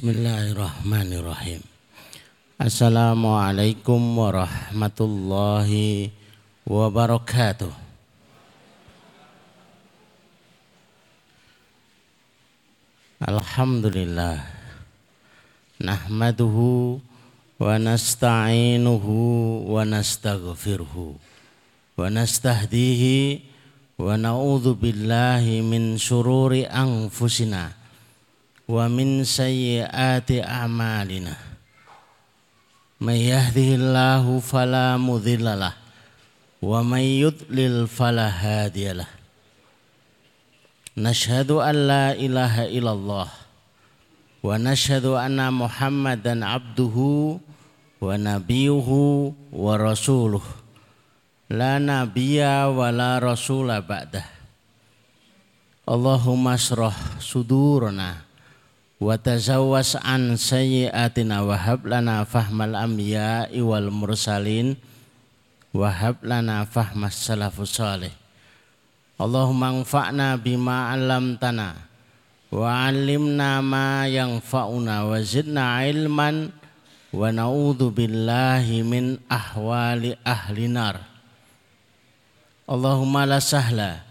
Bismillahirrahmanirrahim. Assalamualaikum warahmatullahi wabarakatuh. Alhamdulillah. Nahmaduhu wa nasta'inuhu wa nastaghfiruhu wa nastahdihi wa na'udzu billahi min anfusina wa min a'malina. May yahdihillahu wa may yudlil nashhadu an la illallah wa nashhadu anna muhammadan abduhu wa nabiyuhu wa rasuluh. La nabiyya wa la rasula Allahumma syrah sudurna wa tazawwas an sayyiatina wa hab lana fahmal anbiya'i wal mursalin wa hab lana fahmas salafus salih. Allahumma anfa'na bima 'allamtana wa 'allimna ma yanfa'una wa zidna ilman wa na'udzu billahi min ahwali ahli nar. Allahumma la sahla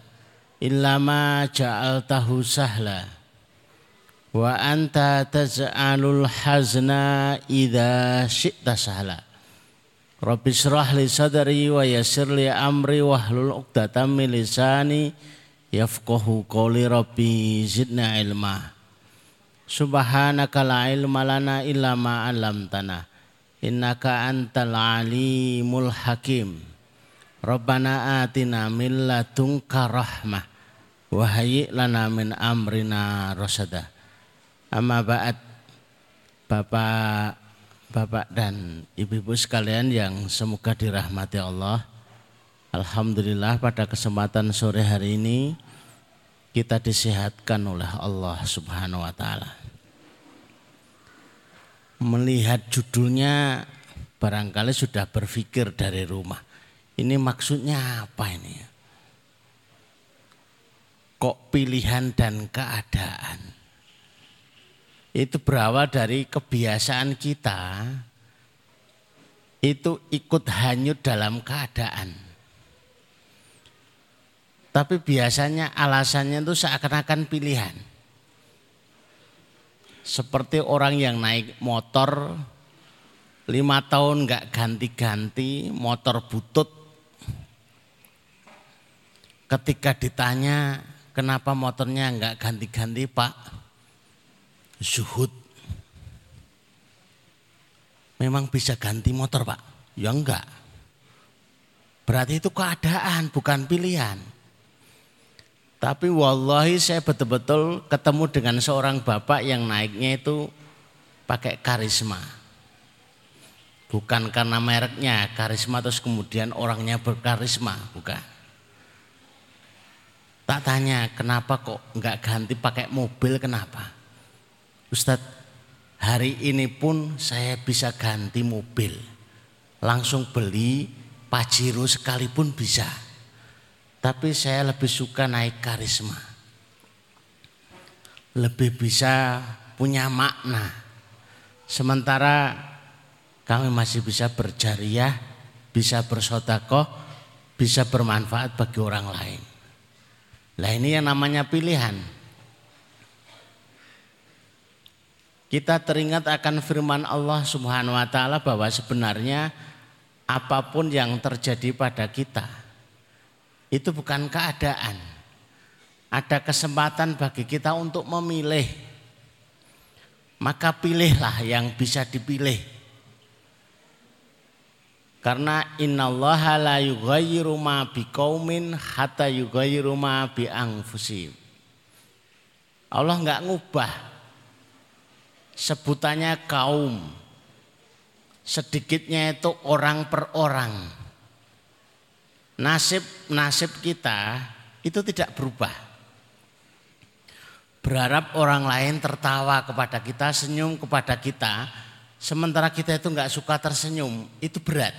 illa ma ja'altahu sahla wa anta taj'alul hazna idza syi'ta sahla Rabbi syrah li sadri wa yassir li amri wahlul 'uqdatam min lisani yafqahu qawli rabbi zidna ilma. Subhanaka la ilma lana illa ma 'allamtana. Innaka antal alimul hakim. Rabbana atina min ladunka rahmah wa hayyi lana min amrina rasyada Amma ba'd Bapak Bapak dan Ibu-ibu sekalian yang semoga dirahmati Allah. Alhamdulillah pada kesempatan sore hari ini kita disehatkan oleh Allah Subhanahu wa taala. Melihat judulnya barangkali sudah berpikir dari rumah. Ini maksudnya apa ini? Kok pilihan dan keadaan? Itu berawal dari kebiasaan kita itu ikut hanyut dalam keadaan. Tapi biasanya alasannya itu seakan-akan pilihan. Seperti orang yang naik motor lima tahun nggak ganti-ganti, motor butut. Ketika ditanya kenapa motornya nggak ganti-ganti pak, zuhud. Memang bisa ganti motor pak? Ya enggak. Berarti itu keadaan bukan pilihan. Tapi wallahi saya betul-betul ketemu dengan seorang bapak yang naiknya itu pakai karisma. Bukan karena mereknya karisma terus kemudian orangnya berkarisma, bukan. Tak tanya kenapa kok enggak ganti pakai mobil kenapa? Ustadz, hari ini pun saya bisa ganti mobil. Langsung beli Pajero sekalipun bisa. Tapi saya lebih suka naik karisma. Lebih bisa punya makna. Sementara kami masih bisa berjariah, bisa bersodakoh, bisa bermanfaat bagi orang lain. Lah ini yang namanya pilihan. Kita teringat akan firman Allah Subhanahu wa taala bahwa sebenarnya apa pun yang terjadi pada kita itu bukan keadaan. Ada kesempatan bagi kita untuk memilih. Maka pilihlah yang bisa dipilih. Karena innallaha la yughayyiru ma biqaumin hatta yughayyiru ma bi Allah enggak ngubah sebutannya kaum. Sedikitnya itu orang per orang. Nasib-nasib kita itu tidak berubah. Berharap orang lain tertawa kepada kita, senyum kepada kita, sementara kita itu nggak suka tersenyum, itu berat.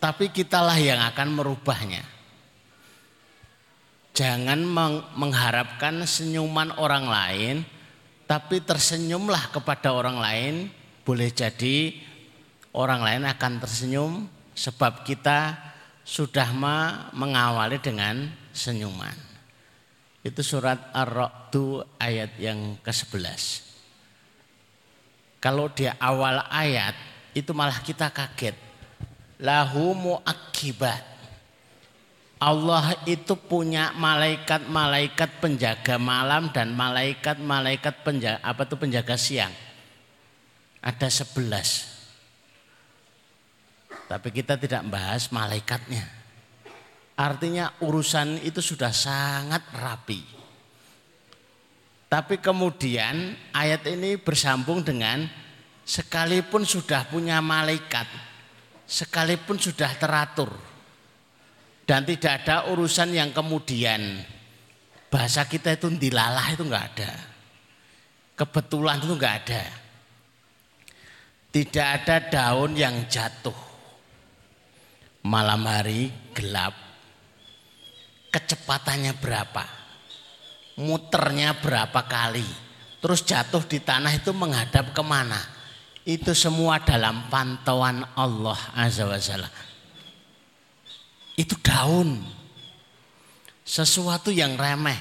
Tapi kitalah yang akan merubahnya. Jangan mengharapkan senyuman orang lain, tapi tersenyumlah kepada orang lain. Boleh jadi orang lain akan tersenyum sebab kita sudah mengawali dengan senyuman. Itu surat Ar-Ra'du ayat yang ke-11. Kalau di awal ayat itu malah kita kaget. Lahu mu'akibat Allah itu punya malaikat-malaikat penjaga malam dan malaikat-malaikat penjaga apa itu penjaga siang. Ada sebelas. Tapi kita tidak membahas malaikatnya. Artinya urusan itu sudah sangat rapi. Tapi kemudian ayat ini bersambung dengan sekalipun sudah punya malaikat, sekalipun sudah teratur dan tidak ada urusan yang kemudian bahasa kita itu dilalah itu enggak ada. Kebetulan itu enggak ada. Tidak ada daun yang jatuh. Malam hari gelap. Kecepatannya berapa? Muternya berapa kali? Terus jatuh di tanah itu menghadap ke mana? Itu semua dalam pantauan Allah Azza wa Jalla itu daun. Sesuatu yang remeh.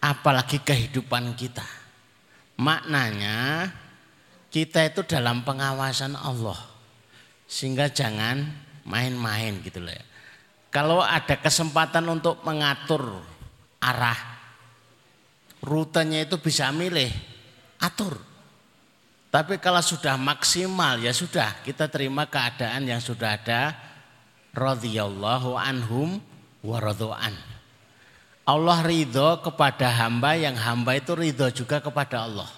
Apalagi kehidupan kita. Maknanya kita itu dalam pengawasan Allah. Sehingga jangan main-main gitu loh ya. Kalau ada kesempatan untuk mengatur arah rutenya itu bisa milih, atur. Tapi kalau sudah maksimal ya sudah kita terima keadaan yang sudah ada radhiyallahu anhum wa an. Allah ridho kepada hamba yang hamba itu ridho juga kepada Allah.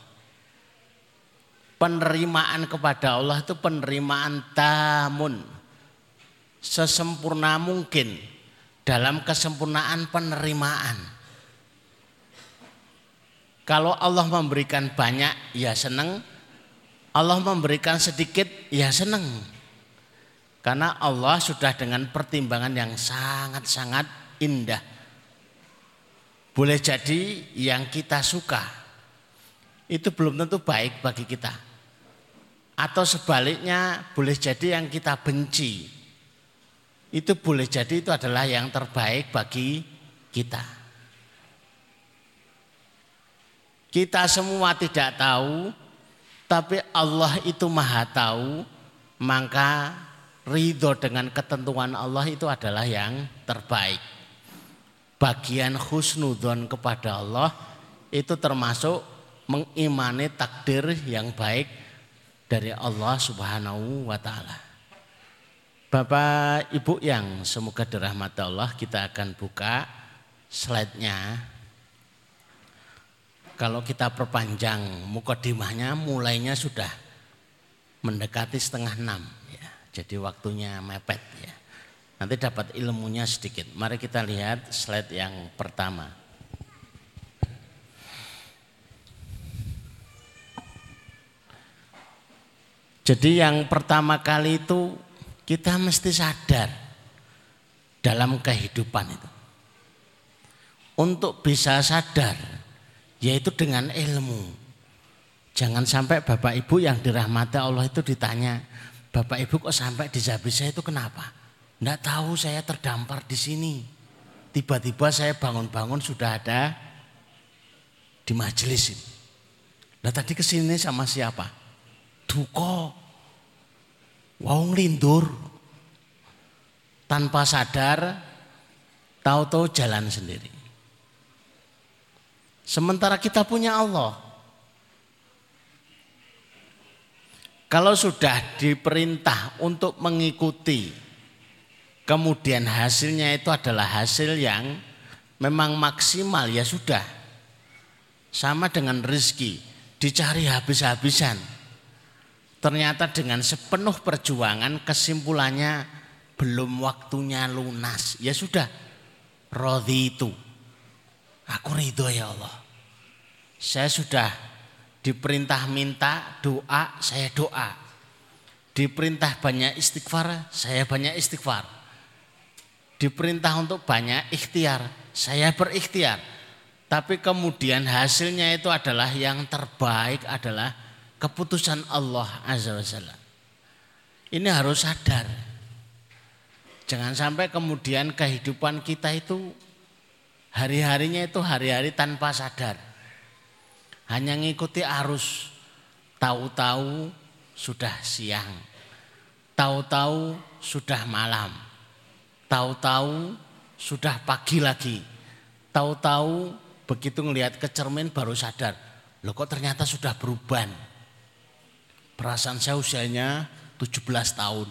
Penerimaan kepada Allah itu penerimaan tamun. Sesempurna mungkin dalam kesempurnaan penerimaan. Kalau Allah memberikan banyak ya senang, Allah memberikan sedikit ya senang. Karena Allah sudah dengan pertimbangan yang sangat-sangat indah. Boleh jadi yang kita suka itu belum tentu baik bagi kita. Atau sebaliknya boleh jadi yang kita benci itu boleh jadi itu adalah yang terbaik bagi kita. Kita semua tidak tahu, tapi Allah itu maha tahu, maka ridho dengan ketentuan Allah itu adalah yang terbaik. Bagian husnudon kepada Allah itu termasuk mengimani takdir yang baik dari Allah Subhanahu wa taala. Bapak Ibu yang semoga dirahmati Allah, kita akan buka slide-nya. Kalau kita perpanjang mukodimahnya mulainya sudah mendekati setengah enam. Jadi waktunya mepet ya. Nanti dapat ilmunya sedikit. Mari kita lihat slide yang pertama. Jadi yang pertama kali itu kita mesti sadar dalam kehidupan itu. Untuk bisa sadar yaitu dengan ilmu. Jangan sampai Bapak Ibu yang dirahmati Allah itu ditanya, Bapak Ibu kok sampai di Zabis saya itu kenapa? Tidak tahu saya terdampar di sini. Tiba-tiba saya bangun-bangun sudah ada di majelis ini. Nah tadi ke sini sama siapa? Duko. Wong lindur. Tanpa sadar, tahu-tahu jalan sendiri. Sementara kita punya Allah. Kalau sudah diperintah untuk mengikuti, kemudian hasilnya itu adalah hasil yang memang maksimal, ya sudah. Sama dengan rezeki, dicari habis-habisan. Ternyata dengan sepenuh perjuangan kesimpulannya belum waktunya lunas. Ya sudah, rodi itu. Aku ridho ya Allah. Saya sudah Diperintah minta doa, saya doa. Diperintah banyak istighfar, saya banyak istighfar. Diperintah untuk banyak ikhtiar, saya berikhtiar. Tapi kemudian hasilnya itu adalah yang terbaik adalah keputusan Allah Azza wa Jalla. Ini harus sadar. Jangan sampai kemudian kehidupan kita itu hari-harinya itu hari-hari tanpa sadar. Hanya ngikuti arus. Tahu-tahu sudah siang. Tahu-tahu sudah malam. Tahu-tahu sudah pagi lagi. Tahu-tahu begitu ngelihat ke cermin baru sadar. Loh kok ternyata sudah berubah. Perasaan saya usianya 17 tahun.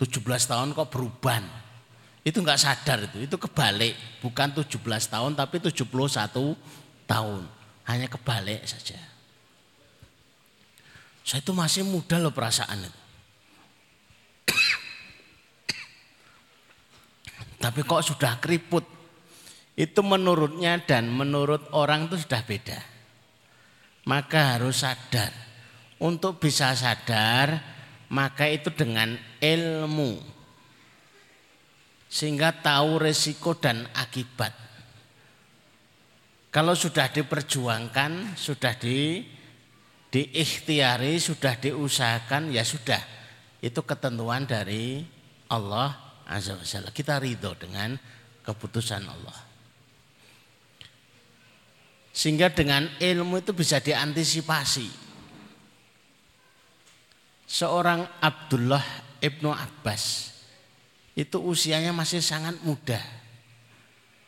17 tahun kok berubah. Itu enggak sadar itu, itu kebalik. Bukan 17 tahun tapi 71 tahun. Hanya kebalik saja. Saya itu masih muda loh perasaan itu. Tapi kok sudah keriput. Itu menurutnya dan menurut orang itu sudah beda. Maka harus sadar. Untuk bisa sadar, maka itu dengan ilmu. Sehingga tahu resiko dan akibat. Kalau sudah diperjuangkan, sudah di diikhtiari, sudah diusahakan, ya sudah. Itu ketentuan dari Allah Azza wa Jalla. Kita ridho dengan keputusan Allah. Sehingga dengan ilmu itu bisa diantisipasi. Seorang Abdullah ibnu Abbas itu usianya masih sangat muda.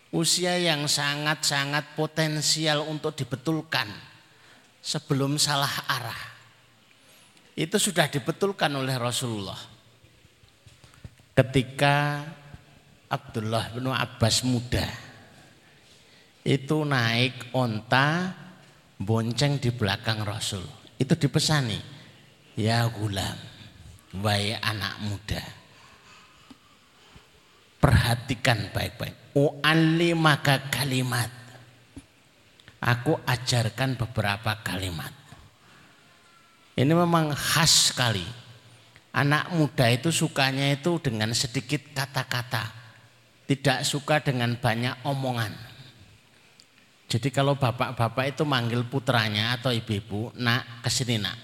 Usia yang sangat-sangat potensial untuk dibetulkan sebelum salah arah. Itu sudah dibetulkan oleh Rasulullah. Ketika Abdullah bin Abbas muda itu naik onta bonceng di belakang Rasul. Itu dipesani ya gulam wahai anak muda perhatikan baik-baik u'alli maka kalimat aku ajarkan beberapa kalimat ini memang khas sekali Anak muda itu sukanya itu dengan sedikit kata-kata. Tidak suka dengan banyak omongan. Jadi kalau bapak-bapak itu manggil putranya atau ibu-ibu, nak ke sini nak.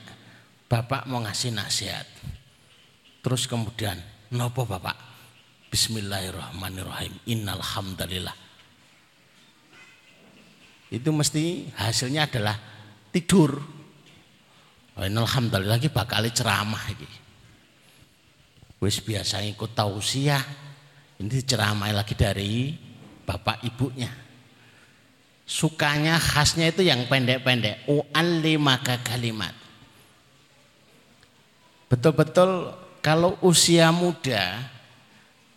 Bapak mau ngasih nasihat. Terus kemudian, nopo bapak? Bismillahirrahmanirrahim. Innalhamdulillah. Itu mesti hasilnya adalah tidur. Oh, Alhamdulillah lagi bakal ceramah gitu wis biasa ikut tausiah ini ceramah lagi dari bapak ibunya sukanya khasnya itu yang pendek-pendek maka kalimat betul-betul kalau usia muda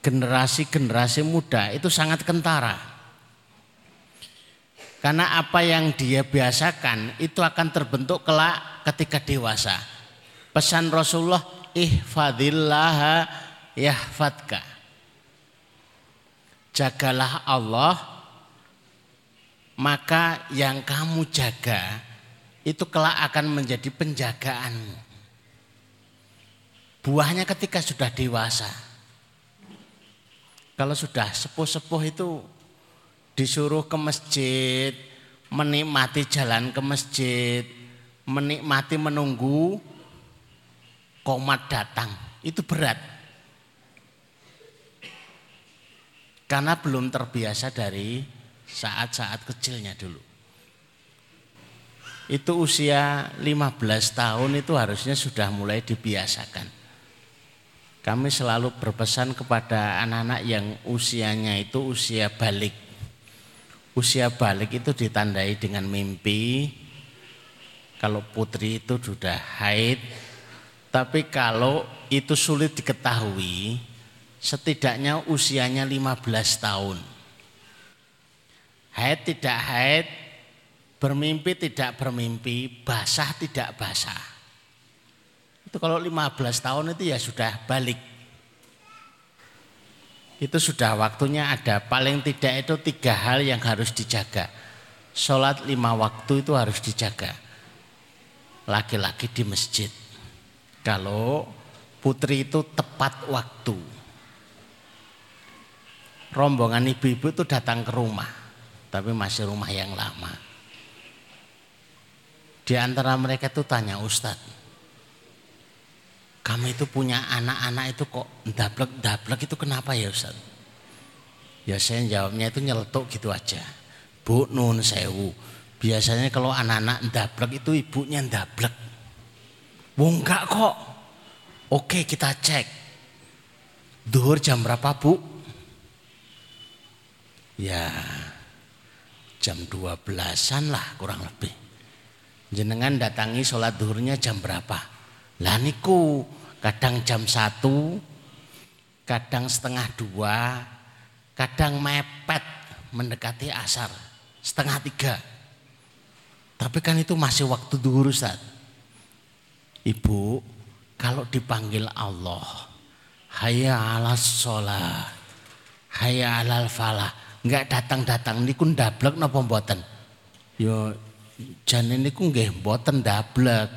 generasi-generasi muda itu sangat kentara karena apa yang dia biasakan itu akan terbentuk kelak ketika dewasa pesan Rasulullah ihfadillah yahfadka. Jagalah Allah maka yang kamu jaga itu kelak akan menjadi penjagaanmu. Buahnya ketika sudah dewasa. Kalau sudah sepuh-sepuh itu disuruh ke masjid, menikmati jalan ke masjid, menikmati menunggu komat datang itu berat. Karena belum terbiasa dari saat-saat kecilnya dulu. Itu usia 15 tahun itu harusnya sudah mulai dibiasakan. Kami selalu berpesan kepada anak-anak yang usianya itu usia balik. Usia balik itu ditandai dengan mimpi. Kalau putri itu sudah haid, tapi kalau itu sulit diketahui, setidaknya usianya 15 tahun. Haid tidak haid, bermimpi tidak bermimpi, basah tidak basah. Itu kalau 15 tahun itu ya sudah balik. Itu sudah waktunya ada, paling tidak itu tiga hal yang harus dijaga. Sholat lima waktu itu harus dijaga. Laki-laki di masjid kalau putri itu tepat waktu. rombongan ibu-ibu itu datang ke rumah, tapi masih rumah yang lama. Di antara mereka itu tanya Ustadz, kami itu punya anak-anak itu kok dablek-dablek itu kenapa ya Ustadz? Ya saya jawabnya itu nyeletuk gitu aja. Bu nun sewu. Biasanya kalau anak-anak dablek itu ibunya dablek. Wong enggak kok. Oke kita cek. Duhur jam berapa bu? Ya jam 12-an lah kurang lebih. Jenengan datangi sholat duhurnya jam berapa? Lah niku kadang jam satu, kadang setengah dua, kadang mepet mendekati asar, setengah tiga. Tapi kan itu masih waktu duhur Ustaz. Ibu, kalau dipanggil Allah, hayya ala sholat, hayya ala falah, nggak datang-datang niku ndablek napa mboten? Yo jane niku nggih mboten ndablek.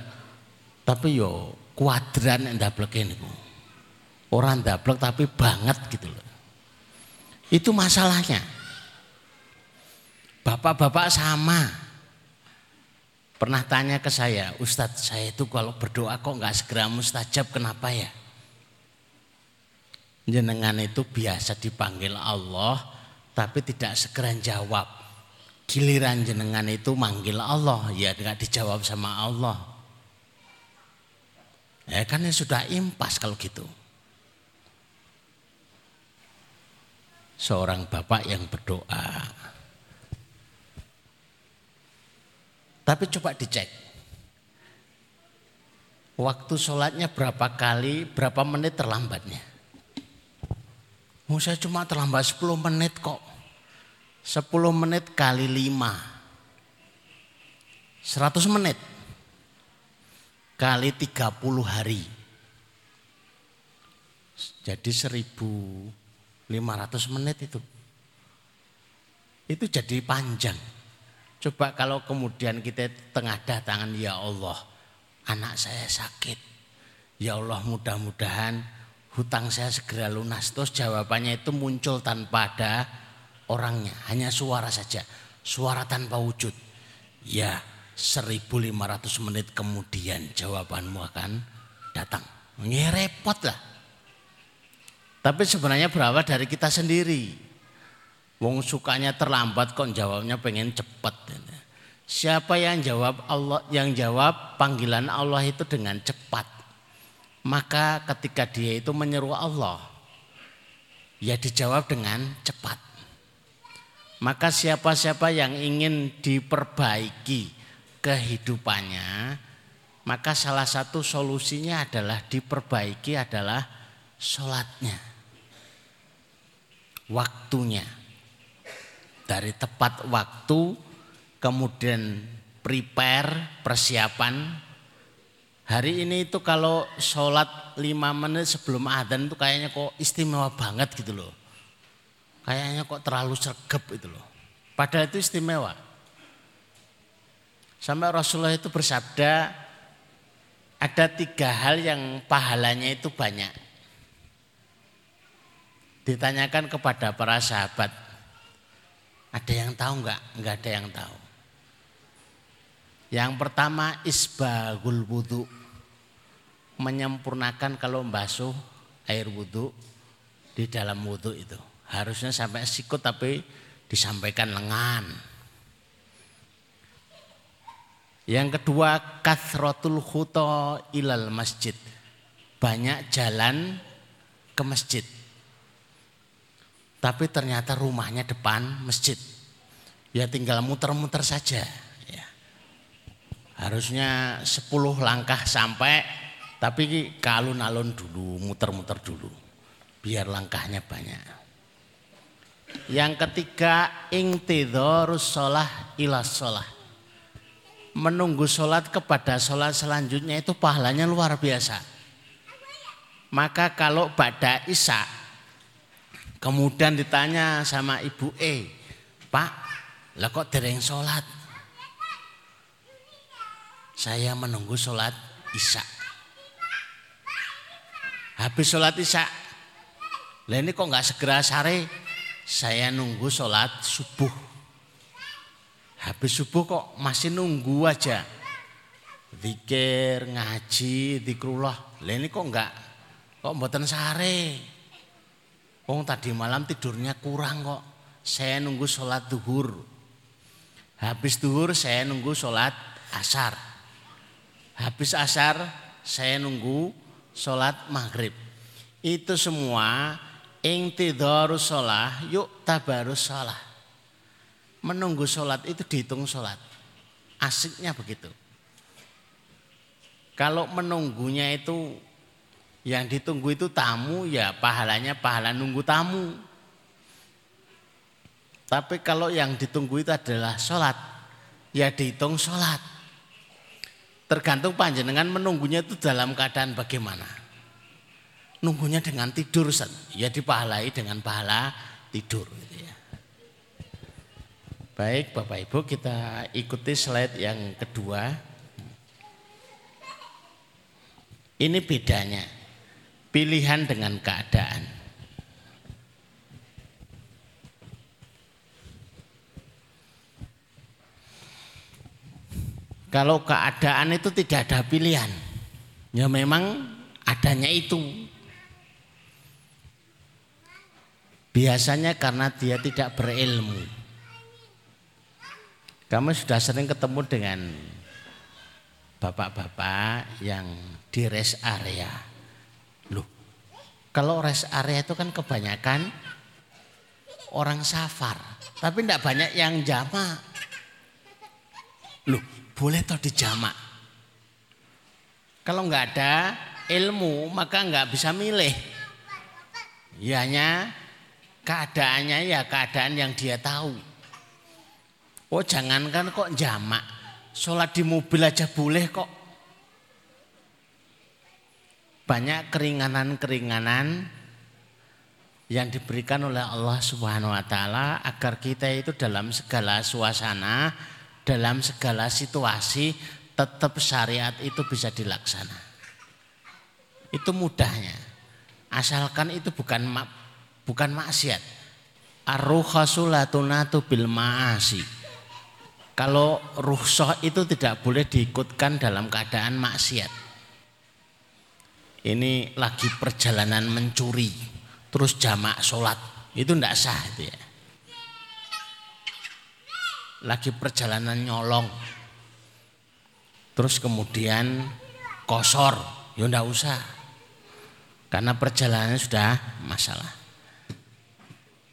Tapi yo kuadran yang ndableke niku. Orang ndablek tapi banget gitu loh. Itu masalahnya. Bapak-bapak sama. Pernah tanya ke saya, Ustadz saya itu kalau berdoa kok nggak segera mustajab kenapa ya? jenengan itu biasa dipanggil Allah tapi tidak segera jawab. Giliran jenengan itu manggil Allah ya tidak dijawab sama Allah. Ya kan ya sudah impas kalau gitu. Seorang bapak yang berdoa. Tapi coba dicek. Waktu sholatnya berapa kali, berapa menit terlambatnya. Saya cuma terlambat 10 menit kok. 10 menit kali 5. 100 menit. Kali 30 hari. Jadi 1500 menit itu. Itu jadi panjang. Coba kalau kemudian kita tengah datangan ya Allah. Anak saya sakit. Ya Allah mudah-mudahan hutang saya segera lunas. Terus jawabannya itu muncul tanpa ada orangnya, hanya suara saja. Suara tanpa wujud. Ya, 1500 menit kemudian jawabanmu akan datang. Ini repot lah. Tapi sebenarnya berapa dari kita sendiri. Wong sukanya terlambat kok jawabnya pengen cepat. Siapa yang jawab Allah yang jawab panggilan Allah itu dengan cepat maka ketika dia itu menyeru Allah, ya dijawab dengan cepat. Maka siapa-siapa yang ingin diperbaiki kehidupannya, maka salah satu solusinya adalah diperbaiki adalah sholatnya. Waktunya. Dari tepat waktu, kemudian prepare, persiapan, Hari ini itu kalau sholat lima menit sebelum adzan itu kayaknya kok istimewa banget gitu loh. Kayaknya kok terlalu sergap itu loh. Padahal itu istimewa. Sampai Rasulullah itu bersabda ada tiga hal yang pahalanya itu banyak. Ditanyakan kepada para sahabat, ada yang tahu enggak? Enggak ada yang tahu. Yang pertama isbagul wudhu menyempurnakan kalau membasuh air wudhu di dalam wudhu itu. Harusnya sampai sikut tapi disampaikan lengan. Yang kedua kathrotul khuto ilal masjid. Banyak jalan ke masjid. Tapi ternyata rumahnya depan masjid. Ya tinggal muter-muter saja. Ya. Harusnya 10 langkah sampai tapi ke alun-alun dulu, muter-muter dulu. Biar langkahnya banyak. Yang ketiga, ingtidharus sholah ila sholah. Menunggu sholat kepada sholat selanjutnya itu pahalanya luar biasa. Maka kalau pada isya, kemudian ditanya sama ibu E, Pak, lah kok dereng sholat? Saya menunggu sholat isya. Habis sholat isya. Lah ini kok nggak segera sare? saya nunggu sholat subuh. Habis subuh kok masih nunggu aja. Zikir, ngaji, zikrullah. Lah ini kok enggak kok mboten sare. Wong tadi malam tidurnya kurang kok. Saya nunggu sholat duhur. Habis duhur saya nunggu sholat asar. Habis asar saya nunggu sholat maghrib. Itu semua Ingtidharus sholah yuk tabarus sholah. Menunggu sholat itu dihitung sholat. Asiknya begitu. Kalau menunggunya itu yang ditunggu itu tamu ya pahalanya pahala nunggu tamu. Tapi kalau yang ditunggu itu adalah sholat ya dihitung sholat. Tergantung panjenengan menunggunya itu dalam keadaan bagaimana nunggunya dengan tidur ya dipahalai dengan pahala tidur gitu ya. Baik Bapak Ibu kita ikuti slide yang kedua. Ini bedanya pilihan dengan keadaan. Kalau keadaan itu tidak ada pilihan, ya memang adanya itu Biasanya karena dia tidak berilmu. Kamu sudah sering ketemu dengan bapak-bapak yang di rest area. Loh, kalau rest area itu kan kebanyakan orang safar, tapi tidak banyak yang jama. Loh, boleh toh dijama. Kalau nggak ada ilmu maka nggak bisa milih. Ya hanya keadaannya ya keadaan yang dia tahu. Oh jangankan kok jamak, sholat di mobil aja boleh kok. Banyak keringanan-keringanan yang diberikan oleh Allah Subhanahu wa taala agar kita itu dalam segala suasana, dalam segala situasi tetap syariat itu bisa dilaksana. Itu mudahnya. Asalkan itu bukan bukan maksiat. Ar-ruhsulatunatu bil ma'asi. Kalau ruhsah itu tidak boleh diikutkan dalam keadaan maksiat. Ini lagi perjalanan mencuri, terus jamak sholat, itu tidak sah itu ya. Lagi perjalanan nyolong, terus kemudian kosor, ya tidak usah. Karena perjalanannya sudah masalah.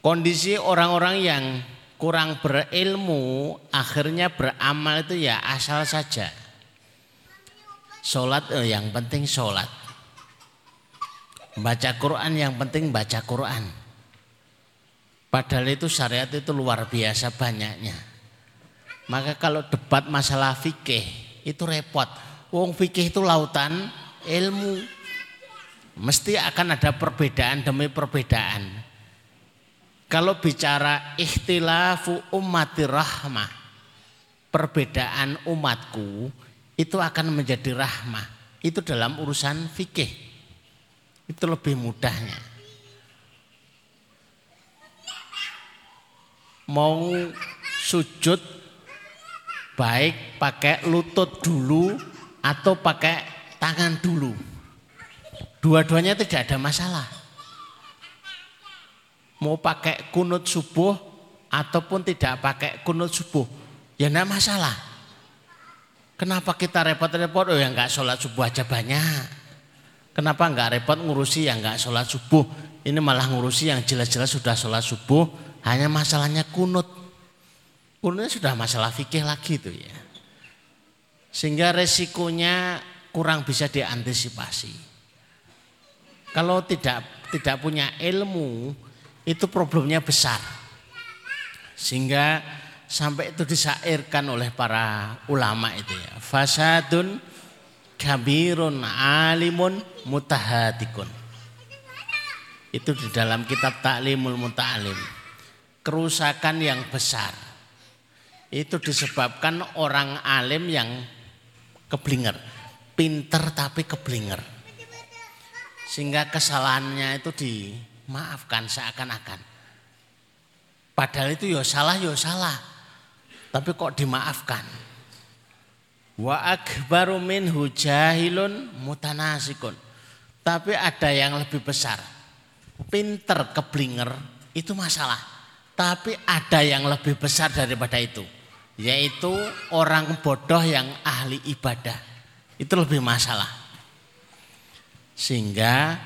Kondisi orang-orang yang kurang berilmu akhirnya beramal itu ya asal saja. Sholat eh, yang penting sholat. Baca Quran yang penting baca Quran. Padahal itu syariat itu luar biasa banyaknya. Maka kalau debat masalah fikih itu repot. Wong fikih itu lautan ilmu. Mesti akan ada perbedaan demi perbedaan. Kalau bicara ikhtilafu ummati rahmah, perbedaan umatku itu akan menjadi rahmah. Itu dalam urusan fikih. Itu lebih mudahnya. Mau sujud baik pakai lutut dulu atau pakai tangan dulu. Dua-duanya tidak ada masalah mau pakai kunut subuh ataupun tidak pakai kunut subuh? Ya enggak masalah. Kenapa kita repot-repot? Oh ya enggak sholat subuh aja banyak. Kenapa enggak repot ngurusi? Yang enggak sholat subuh. Ini malah ngurusi yang jelas-jelas sudah sholat subuh. Hanya masalahnya kunut. Kunutnya sudah masalah fikih lagi tuh ya. Sehingga resikonya kurang bisa diantisipasi. Kalau tidak tidak punya ilmu itu problemnya besar. Sehingga sampai itu disairkan oleh para ulama itu ya. Fasadun kabirun alimun mutahadikun. Itu di dalam kitab Ta'limul Muta'alim. Kerusakan yang besar. Itu disebabkan orang alim yang keblinger. Pinter tapi keblinger. Sehingga kesalahannya itu di maafkan seakan-akan. Padahal itu ya salah ya salah. Tapi kok dimaafkan. Wa akbaru minhu jahilun mutanasikun. Tapi ada yang lebih besar. Pinter keblinger itu masalah. Tapi ada yang lebih besar daripada itu. Yaitu orang bodoh yang ahli ibadah. Itu lebih masalah. Sehingga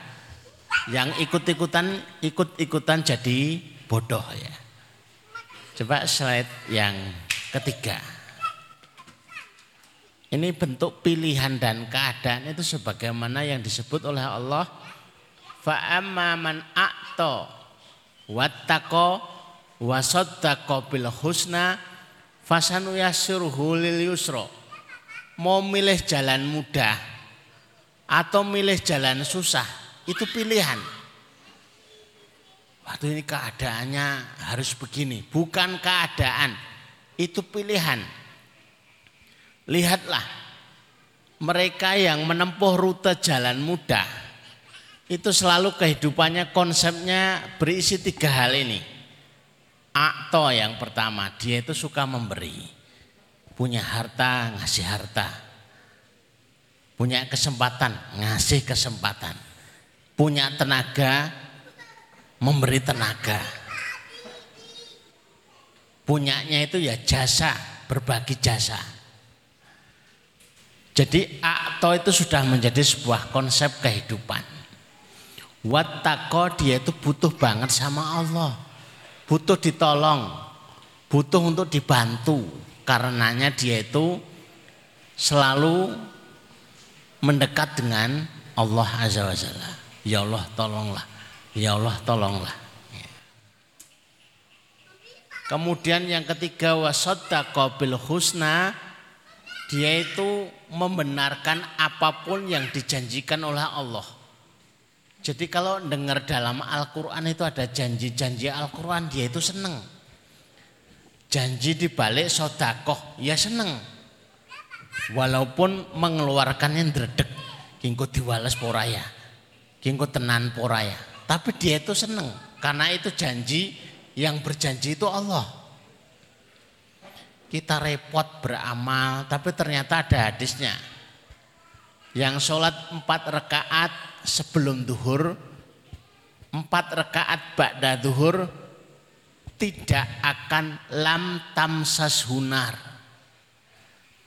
yang ikut-ikutan ikut-ikutan jadi bodoh ya. Coba slide yang ketiga. Ini bentuk pilihan dan keadaan itu sebagaimana yang disebut oleh Allah fa'amma man a'to wattaqo wasaddaqa bil husna fasanu yasyurhu lil yusra. Mau milih jalan mudah atau milih jalan susah itu pilihan. Waktu ini keadaannya harus begini, bukan keadaan, itu pilihan. Lihatlah, mereka yang menempuh rute jalan mudah, itu selalu kehidupannya konsepnya berisi tiga hal ini. Akto yang pertama, dia itu suka memberi. Punya harta, ngasih harta. Punya kesempatan, ngasih kesempatan punya tenaga, memberi tenaga. Punyanya itu ya jasa, berbagi jasa. Jadi akto itu sudah menjadi sebuah konsep kehidupan. Wattaqo dia itu butuh banget sama Allah. Butuh ditolong, butuh untuk dibantu. Karenanya dia itu selalu mendekat dengan Allah Azza wa Jalla. Ya Allah tolonglah. Ya Allah tolonglah. Kemudian yang ketiga wasaddaqa bil husna dia itu membenarkan apa pun yang dijanjikan oleh Allah. Jadi kalau dengar dalam Al-Quran itu ada janji-janji Al-Quran dia itu seneng. Janji dibalik sodakoh ya seneng. Walaupun mengeluarkannya dredek. Kingko diwales poraya. Kingko tenan poraya. Tapi dia itu seneng karena itu janji yang berjanji itu Allah. Kita repot beramal tapi ternyata ada hadisnya. Yang sholat empat rakaat sebelum duhur, empat rakaat ba'da duhur tidak akan lam tamsas hunar.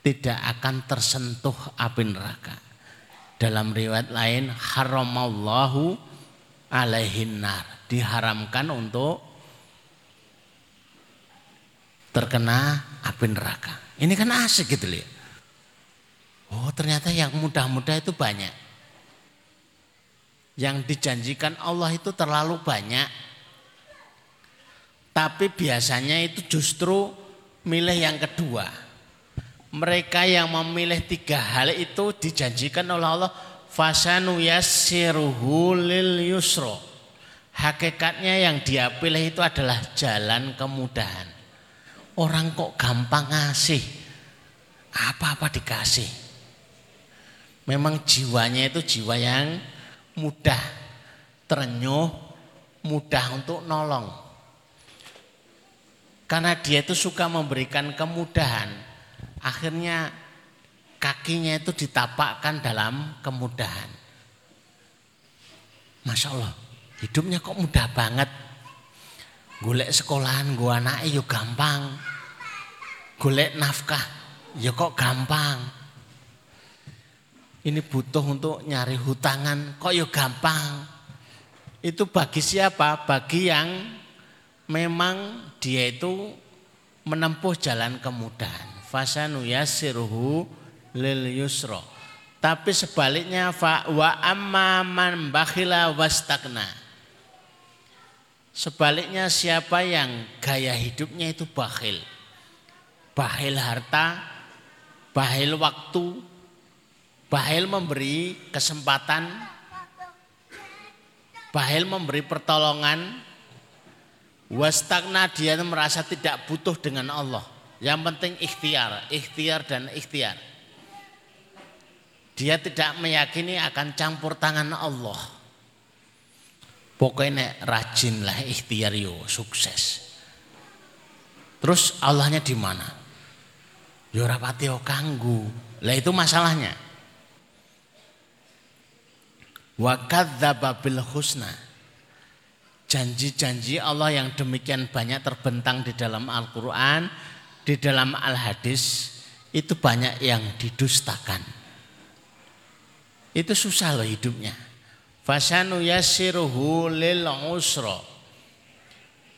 Tidak akan tersentuh api neraka. Dalam riwayat lain haramallahu alaihin nar. Diharamkan untuk terkena api neraka. Ini kan asik gitu lihat. Oh ternyata yang mudah-mudah itu banyak. Yang dijanjikan Allah itu terlalu banyak. Tapi biasanya itu justru milih yang kedua mereka yang memilih tiga hal itu dijanjikan oleh Allah fasanu yassiruhu lil yusro. Hakikatnya yang dia pilih itu adalah jalan kemudahan. Orang kok gampang ngasih. Apa-apa dikasih. Memang jiwanya itu jiwa yang mudah, terenyuh, mudah untuk nolong. Karena dia itu suka memberikan kemudahan akhirnya kakinya itu ditapakkan dalam kemudahan. Masya Allah, hidupnya kok mudah banget. Golek sekolahan gua anak yuk gampang. Golek nafkah ya kok gampang. Ini butuh untuk nyari hutangan kok yuk gampang. Itu bagi siapa? Bagi yang memang dia itu menempuh jalan kemudahan fasanu yassiruhu lil yusra. Tapi sebaliknya fa wa amma man bakhila wastakna. Sebaliknya siapa yang gaya hidupnya itu bakhil. Bakhil harta, bakhil waktu, bakhil memberi kesempatan, bakhil memberi pertolongan, wastakna dia merasa tidak butuh dengan Allah. Yang penting ikhtiar, ikhtiar dan ikhtiar. Dia tidak meyakini akan campur tangan Allah. Pokoknya rajinlah ikhtiar yo sukses. Terus Allahnya di mana? Ya ora pati kanggu. Lah itu masalahnya. Wa kadzdzaba bil husna. Janji-janji Allah yang demikian banyak terbentang di dalam Al-Qur'an, di dalam Al-Hadis itu banyak yang didustakan. Itu susah loh hidupnya. Fasanu yasiruhu lil usra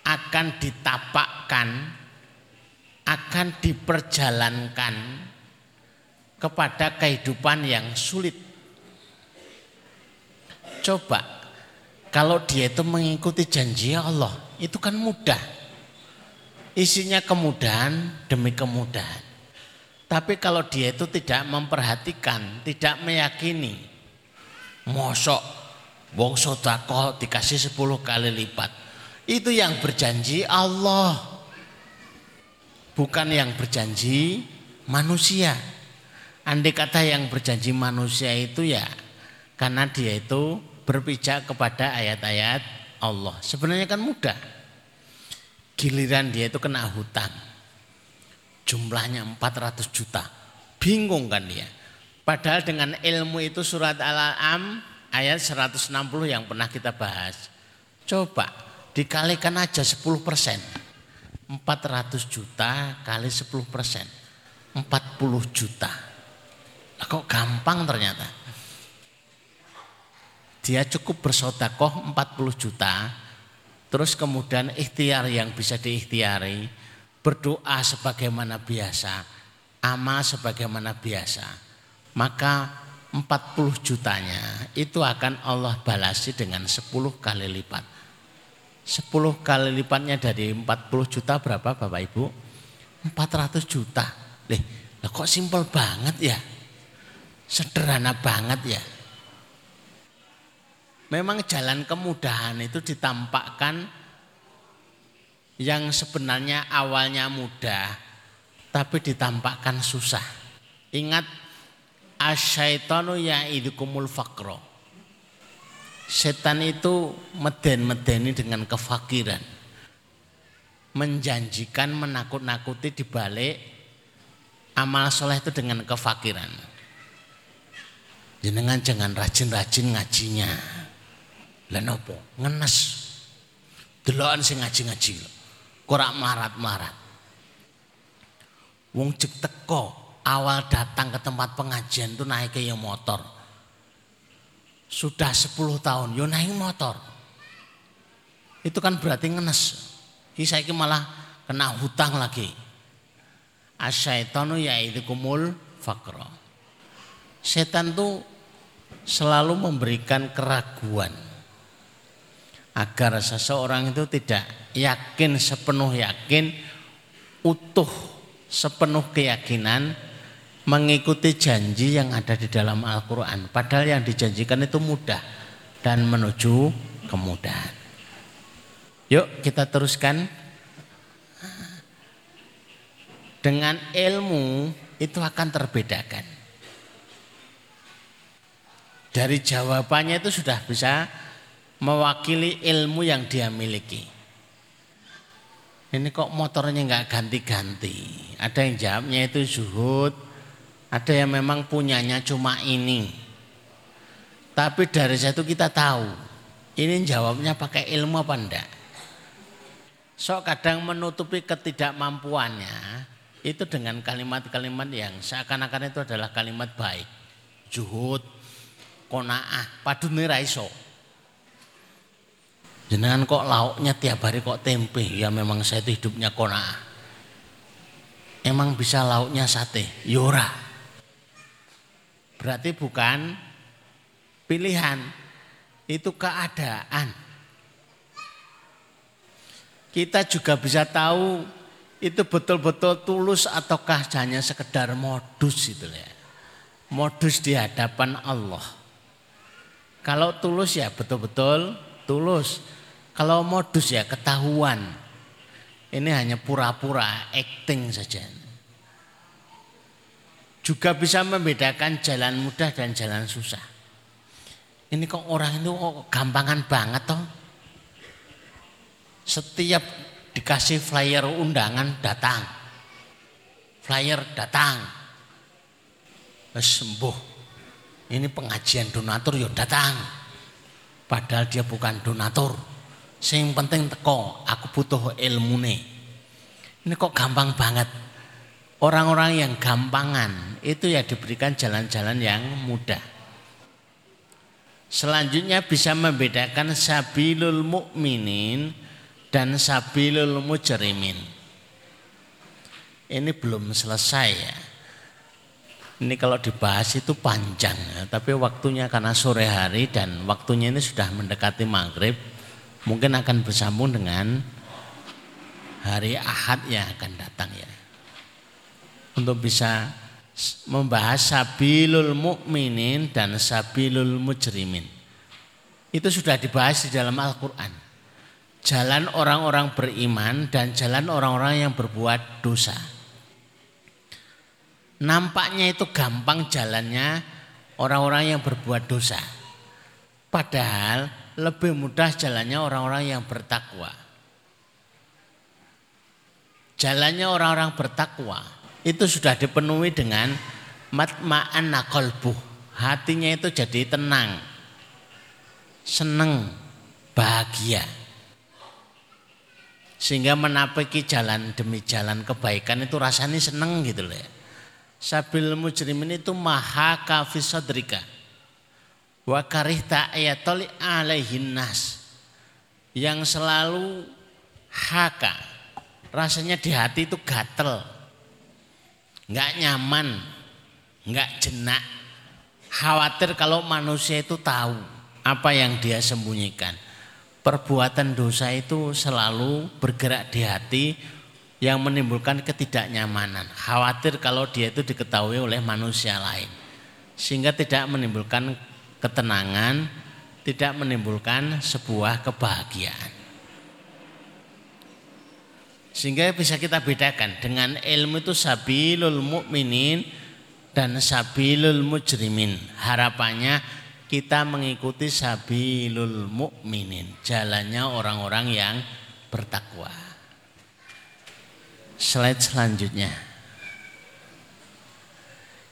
akan ditapakkan akan diperjalankan kepada kehidupan yang sulit. Coba kalau dia itu mengikuti janji Allah, itu kan mudah. Isinya kemudahan demi kemudahan. Tapi kalau dia itu tidak memperhatikan, tidak meyakini, mosok wong sodako dikasih 10 kali lipat. Itu yang berjanji Allah bukan yang berjanji manusia. Andai kata yang berjanji manusia itu ya karena dia itu berpijak kepada ayat-ayat Allah. Sebenarnya kan mudah. Giliran dia itu kena hutang. Jumlahnya 400 juta. Bingung kan dia. Padahal dengan ilmu itu surat Al-An'am ayat 160 yang pernah kita bahas. Coba dikalikan aja 10 persen 400 juta kali 10 persen 40 juta nah, kok gampang ternyata dia cukup bersodakoh 40 juta terus kemudian ikhtiar yang bisa diikhtiari berdoa sebagaimana biasa amal sebagaimana biasa maka 40 jutanya itu akan Allah balasi dengan 10 kali lipat 10 kali lipatnya dari 40 juta berapa Bapak Ibu? 400 juta. Lih, kok simpel banget ya? Sederhana banget ya. Memang jalan kemudahan itu ditampakkan yang sebenarnya awalnya mudah tapi ditampakkan susah. Ingat asyaitonu ya'idukumul faqra setan itu meden-medeni dengan kefakiran. Menjanjikan menakut-nakuti di balik amal soleh itu dengan kefakiran. Jenengan jangan rajin-rajin ngajinya. Lenopo ngenes. Delokan sing ngaji-ngaji. Korak marat-marat. Wong cek teko awal datang ke tempat pengajian itu naik ke yang motor sudah 10 tahun yo naik motor. Itu kan berarti ngenes. Saya malah kena hutang lagi. Asyaitonu yaitu kumul fakro. Setan tuh selalu memberikan keraguan agar seseorang itu tidak yakin sepenuh yakin utuh sepenuh keyakinan mengikuti janji yang ada di dalam Al-Quran. Padahal yang dijanjikan itu mudah dan menuju kemudahan. Yuk kita teruskan. Dengan ilmu itu akan terbedakan. Dari jawabannya itu sudah bisa mewakili ilmu yang dia miliki. Ini kok motornya nggak ganti-ganti. Ada yang jawabnya itu zuhud, ada yang memang punyanya cuma ini. Tapi dari situ kita tahu ini jawabnya pakai ilmu apa enggak. So kadang menutupi ketidakmampuannya itu dengan kalimat-kalimat yang seakan-akan itu adalah kalimat baik. Juhud, kona'ah, padune raiso. Jenengan kok lauknya tiap hari kok tempe, ya memang saya itu hidupnya kona'ah. Emang bisa lauknya sate, yora. Ya Berarti bukan pilihan, itu keadaan. Kita juga bisa tahu itu betul-betul tulus ataukah hanya sekedar modus itu ya. Modus di hadapan Allah. Kalau tulus ya betul-betul tulus. Kalau modus ya ketahuan. Ini hanya pura-pura acting saja juga bisa membedakan jalan mudah dan jalan susah. Ini kok orang itu kok gampangan banget toh. Setiap dikasih flyer undangan datang. Flyer datang. Sembuh. Ini pengajian donatur yo ya datang. Padahal dia bukan donatur. Sing penting teko, aku butuh ilmu nih. Ini kok gampang banget. Orang-orang yang gampangan itu ya diberikan jalan-jalan yang mudah. Selanjutnya bisa membedakan sabilul mukminin dan sabilul mujrimin. Ini belum selesai ya. Ini kalau dibahas itu panjang tapi waktunya karena sore hari dan waktunya ini sudah mendekati maghrib, mungkin akan bersambung dengan hari Ahad yang akan datang ya. Untuk bisa membahas sabilul mukminin dan sabilul mujrimin. Itu sudah dibahas di dalam Al-Qur'an. Jalan orang-orang beriman dan jalan orang-orang yang berbuat dosa. Nampaknya itu gampang jalannya orang-orang yang berbuat dosa. Padahal lebih mudah jalannya orang-orang yang bertakwa. Jalannya orang-orang bertakwa itu sudah dipenuhi dengan matma'an nakolbuh. Hatinya itu jadi tenang, seneng, bahagia. Sehingga menapaki jalan demi jalan kebaikan itu rasanya seneng gitu loh ya. Sabil mujrimin itu maha kafisadrika. Wa karihta ayatoli alaihin nas. Yang selalu haka. Rasanya di hati itu gatel. Enggak nyaman. Enggak jenak. Khawatir kalau manusia itu tahu apa yang dia sembunyikan. Perbuatan dosa itu selalu bergerak di hati yang menimbulkan ketidaknyamanan. Khawatir kalau dia itu diketahui oleh manusia lain. Sehingga tidak menimbulkan ketenangan, tidak menimbulkan sebuah kebahagiaan. Sehingga bisa kita bedakan dengan ilmu itu sabilul mukminin dan sabilul mujrimin. Harapannya kita mengikuti sabilul mukminin, jalannya orang-orang yang bertakwa. Slide selanjutnya.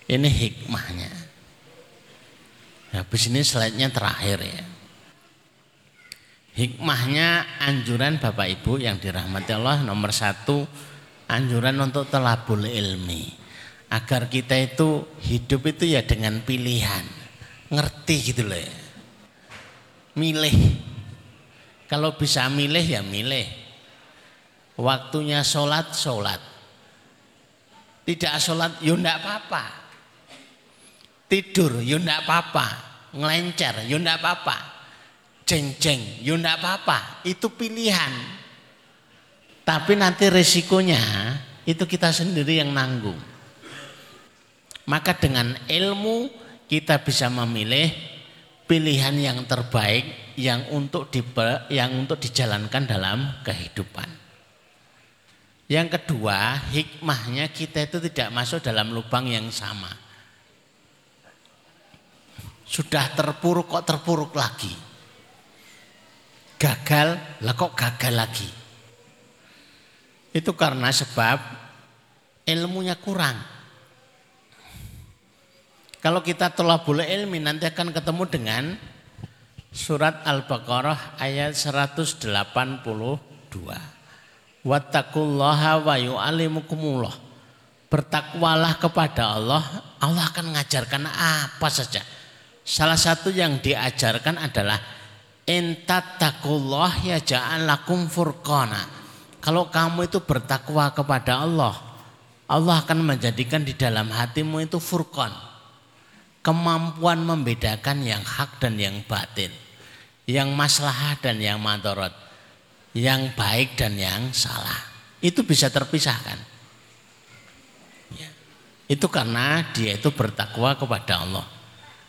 Ini hikmahnya. Habis ini slide-nya terakhir ya. Hikmahnya anjuran Bapak Ibu yang dirahmati Allah nomor satu anjuran untuk telabul ilmi agar kita itu hidup itu ya dengan pilihan ngerti gitu loh ya milih kalau bisa milih ya milih Waktunya sholat, sholat. Tidak sholat, ya enggak apa-apa. Tidur, ya enggak apa-apa. Ngelencer, ya enggak apa-apa. Ceng-ceng, ya enggak apa-apa. Itu pilihan. Tapi nanti resikonya itu kita sendiri yang nanggung. Maka dengan ilmu kita bisa memilih pilihan yang terbaik yang untuk di, yang untuk dijalankan dalam kehidupan. Yang kedua, hikmahnya kita itu tidak masuk dalam lubang yang sama. Sudah terpuruk kok terpuruk lagi. Gagal, lah kok gagal lagi. Itu karena sebab ilmunya kurang. Kalau kita telah boleh ilmi nanti akan ketemu dengan surat Al-Baqarah ayat 182. Wattaqullaha wa yu'allimukumullah. Bertakwalah kepada Allah, Allah akan mengajarkan apa saja. Salah satu yang diajarkan adalah intattaqullah ya ja'alakum furqana. Kalau kamu itu bertakwa kepada Allah, Allah akan menjadikan di dalam hatimu itu furqan. Kemampuan membedakan yang hak dan yang batin. Yang maslahah dan yang madarat yang baik dan yang salah. Itu bisa terpisahkan. Ya. Itu karena dia itu bertakwa kepada Allah.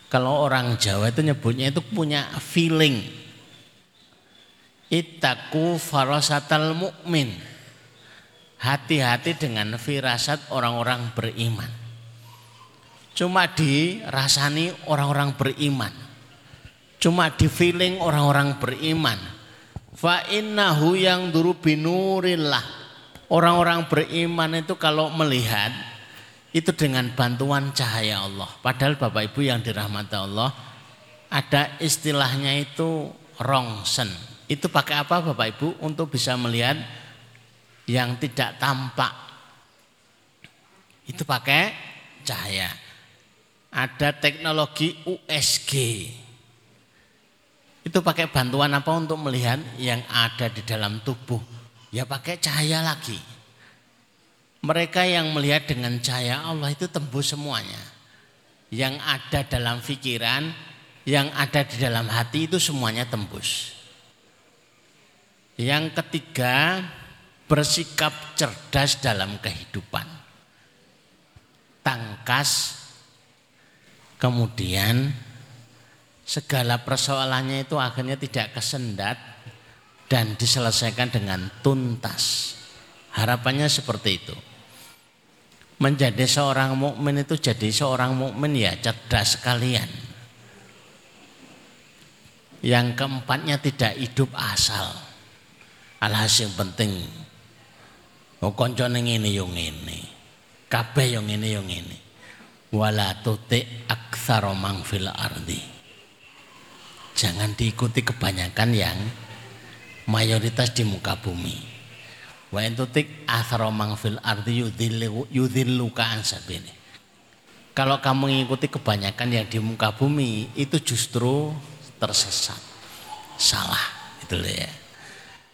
Kalau orang Jawa itu nyebutnya itu punya feeling. Itaku farasatal mukmin. Hati-hati dengan firasat orang-orang beriman. Cuma dirasani orang-orang beriman. Cuma di feeling orang-orang beriman Fa innahu yang duru binurillah. Orang-orang beriman itu kalau melihat itu dengan bantuan cahaya Allah. Padahal Bapak Ibu yang dirahmati Allah ada istilahnya itu rongsen. Itu pakai apa Bapak Ibu untuk bisa melihat yang tidak tampak. Itu pakai cahaya. Ada teknologi USG. Itu pakai bantuan apa untuk melihat yang ada di dalam tubuh? Ya pakai cahaya lagi. Mereka yang melihat dengan cahaya Allah itu tembus semuanya. Yang ada dalam pikiran, yang ada di dalam hati itu semuanya tembus. Yang ketiga, bersikap cerdas dalam kehidupan. Tangkas, kemudian segala persoalannya itu akhirnya tidak kesendat dan diselesaikan dengan tuntas. Harapannya seperti itu. Menjadi seorang mukmin itu jadi seorang mukmin ya cerdas sekalian. Yang keempatnya tidak hidup asal. Alhasil penting. Oh koncone ngene yo ngene. Kabeh yo ngene yo ngene. Wala tuti fil ardi Jangan diikuti kebanyakan yang mayoritas di muka bumi. Wa entutik asromang fil ardi yudhilluka ansabini. Kalau kamu mengikuti kebanyakan yang di muka bumi itu justru tersesat. Salah itu ya.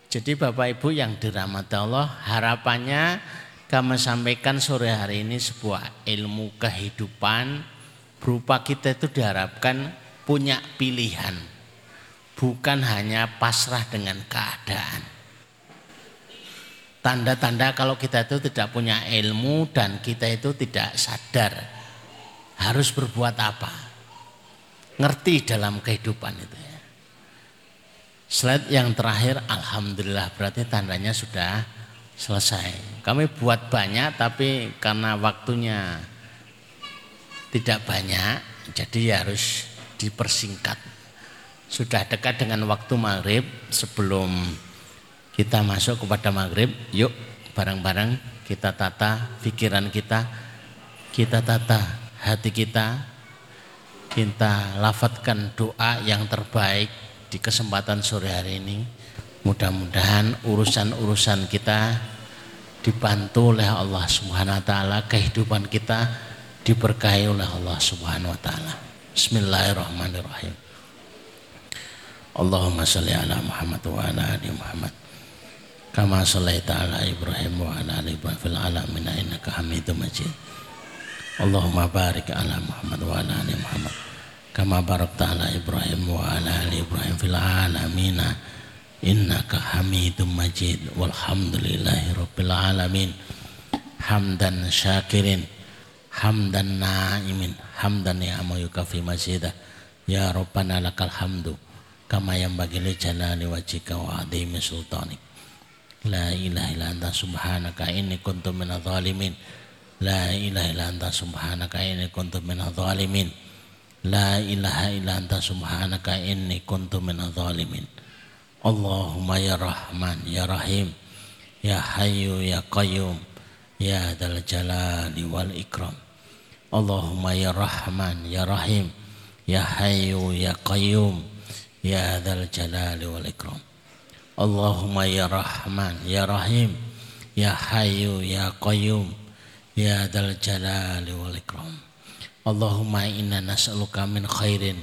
Jadi Bapak Ibu yang dirahmati Allah, harapannya kami sampaikan sore hari ini sebuah ilmu kehidupan berupa kita itu diharapkan punya pilihan bukan hanya pasrah dengan keadaan. Tanda-tanda kalau kita itu tidak punya ilmu dan kita itu tidak sadar harus berbuat apa. Ngerti dalam kehidupan itu ya. Slide yang terakhir Alhamdulillah berarti tandanya sudah selesai. Kami buat banyak tapi karena waktunya tidak banyak jadi ya harus dipersingkat sudah dekat dengan waktu maghrib sebelum kita masuk kepada maghrib yuk bareng-bareng kita tata pikiran kita kita tata hati kita. Kita lafadkan doa yang terbaik di kesempatan sore hari ini. Mudah-mudahan urusan-urusan kita dibantu oleh Allah Subhanahu wa taala kehidupan kita diberkahi oleh Allah Subhanahu wa taala. Bismillahirrahmanirrahim. Allahumma salli ala Muhammad wa ala ali Muhammad kama sallaita ala Ibrahim wa ala ali Ibrahim fil alamin innaka Hamidum Majid. Allahumma barik ala Muhammad wa ala ali Muhammad. Kama barakta ala Ibrahim wa ala ali Ibrahim fil alamin innaka Hamidum Majid. Walhamdulillahi rabbil alamin. Hamdan syakirin. Hamdan naimin. Hamdan ya yukafi mazidah ya rabbana lakal hamdu. Kama yang bagi li jalali wajhika wa adhimi sultanik la ilaha illa anta subhanaka inni kuntu minadh dhalimin la ilaha illa anta subhanaka inni kuntu minadh dhalimin la ilaha illa anta subhanaka inni kuntu minadh dhalimin Allahumma ya Rahman ya Rahim ya Hayyu ya Qayyum ya Dal Jalali wal Ikram. Allahumma ya Rahman ya Rahim ya Hayyu ya Qayyum Ya Dzal Jalali wal Ikram. Allahumma ya Rahman ya Rahim ya Hayyu ya Qayyum ya Dzal Jalali wal Ikram. Allahumma inna nas'aluka min khairin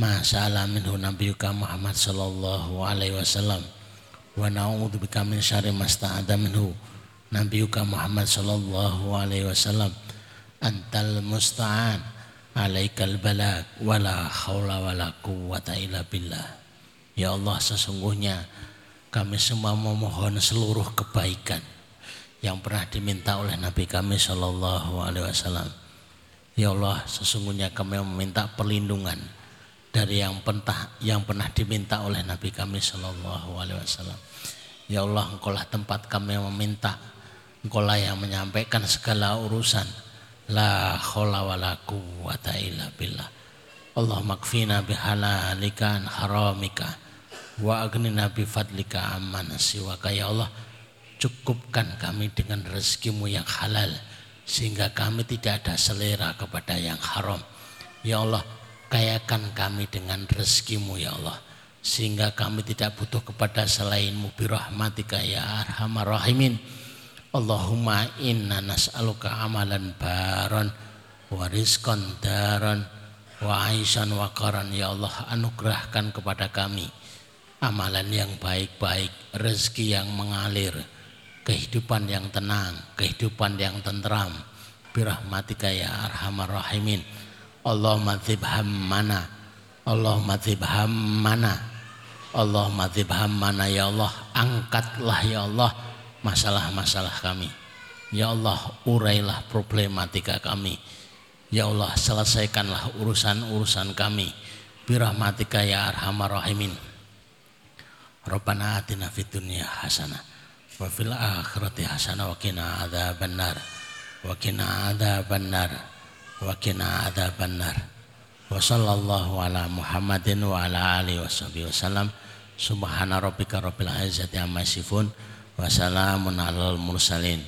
ma sa'ala minhu nabiyyuka Muhammad sallallahu alaihi wasallam wa na'udzu bika min syarri ma sta'adha minhu nabiyyuka Muhammad sallallahu alaihi wasallam antal musta'an alaikal balak wala haula wala quwata illa billah ya Allah sesungguhnya kami semua memohon seluruh kebaikan yang pernah diminta oleh Nabi kami Shallallahu Alaihi Wasallam. Ya Allah, sesungguhnya kami meminta perlindungan dari yang pernah yang pernah diminta oleh Nabi kami Shallallahu Alaihi Wasallam. Ya Allah, Engkaulah tempat kami meminta, Engkaulah yang menyampaikan segala urusan La khawla wa billah. Allah makfina bihalalika an haramika wa aghnina bi fadlika amman siwaka ya Allah cukupkan kami dengan rezekimu yang halal sehingga kami tidak ada selera kepada yang haram. Ya Allah kayakan kami dengan rezekimu ya Allah sehingga kami tidak butuh kepada selainmu birahmatika ya arhamar rahimin. Allahumma inna nas'aluka amalan baron wa rizqan daron wa aisan wa karan ya Allah anugerahkan kepada kami amalan yang baik-baik rezeki yang mengalir kehidupan yang tenang kehidupan yang tentram. Birahmatika ya arhamar rahimin. Allahumma dzibham mana Allahumma dzibham mana Allahumma dzibham mana ya Allah. Angkatlah ya Allah masalah-masalah kami. Ya Allah urailah problematika kami. Ya Allah selesaikanlah urusan-urusan kami. Birahmatika ya arhamar rahimin Rabbana atina fid dunya hasanah wa fil akhirati hasanah wa qina adzabannar wa qina adzabannar wa qina adzabannar. Wa sallallahu ala Muhammadin wa ala alihi washabihi wasallam subhana rabbika rabbil izzati amma yasifun wa salamun alal mursalin.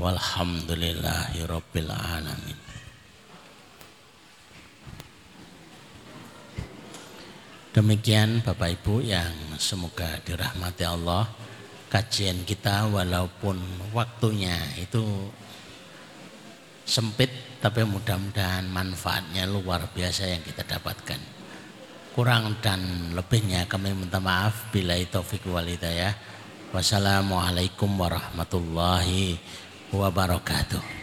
Walhamdulillahi rabbil alamin Demikian Bapak Ibu yang semoga dirahmati Allah kajian kita walaupun waktunya itu sempit tapi mudah-mudahan manfaatnya luar biasa yang kita dapatkan. Kurang dan lebihnya kami minta maaf bila taufik wal hidayah. Wassalamualaikum warahmatullahi wabarakatuh.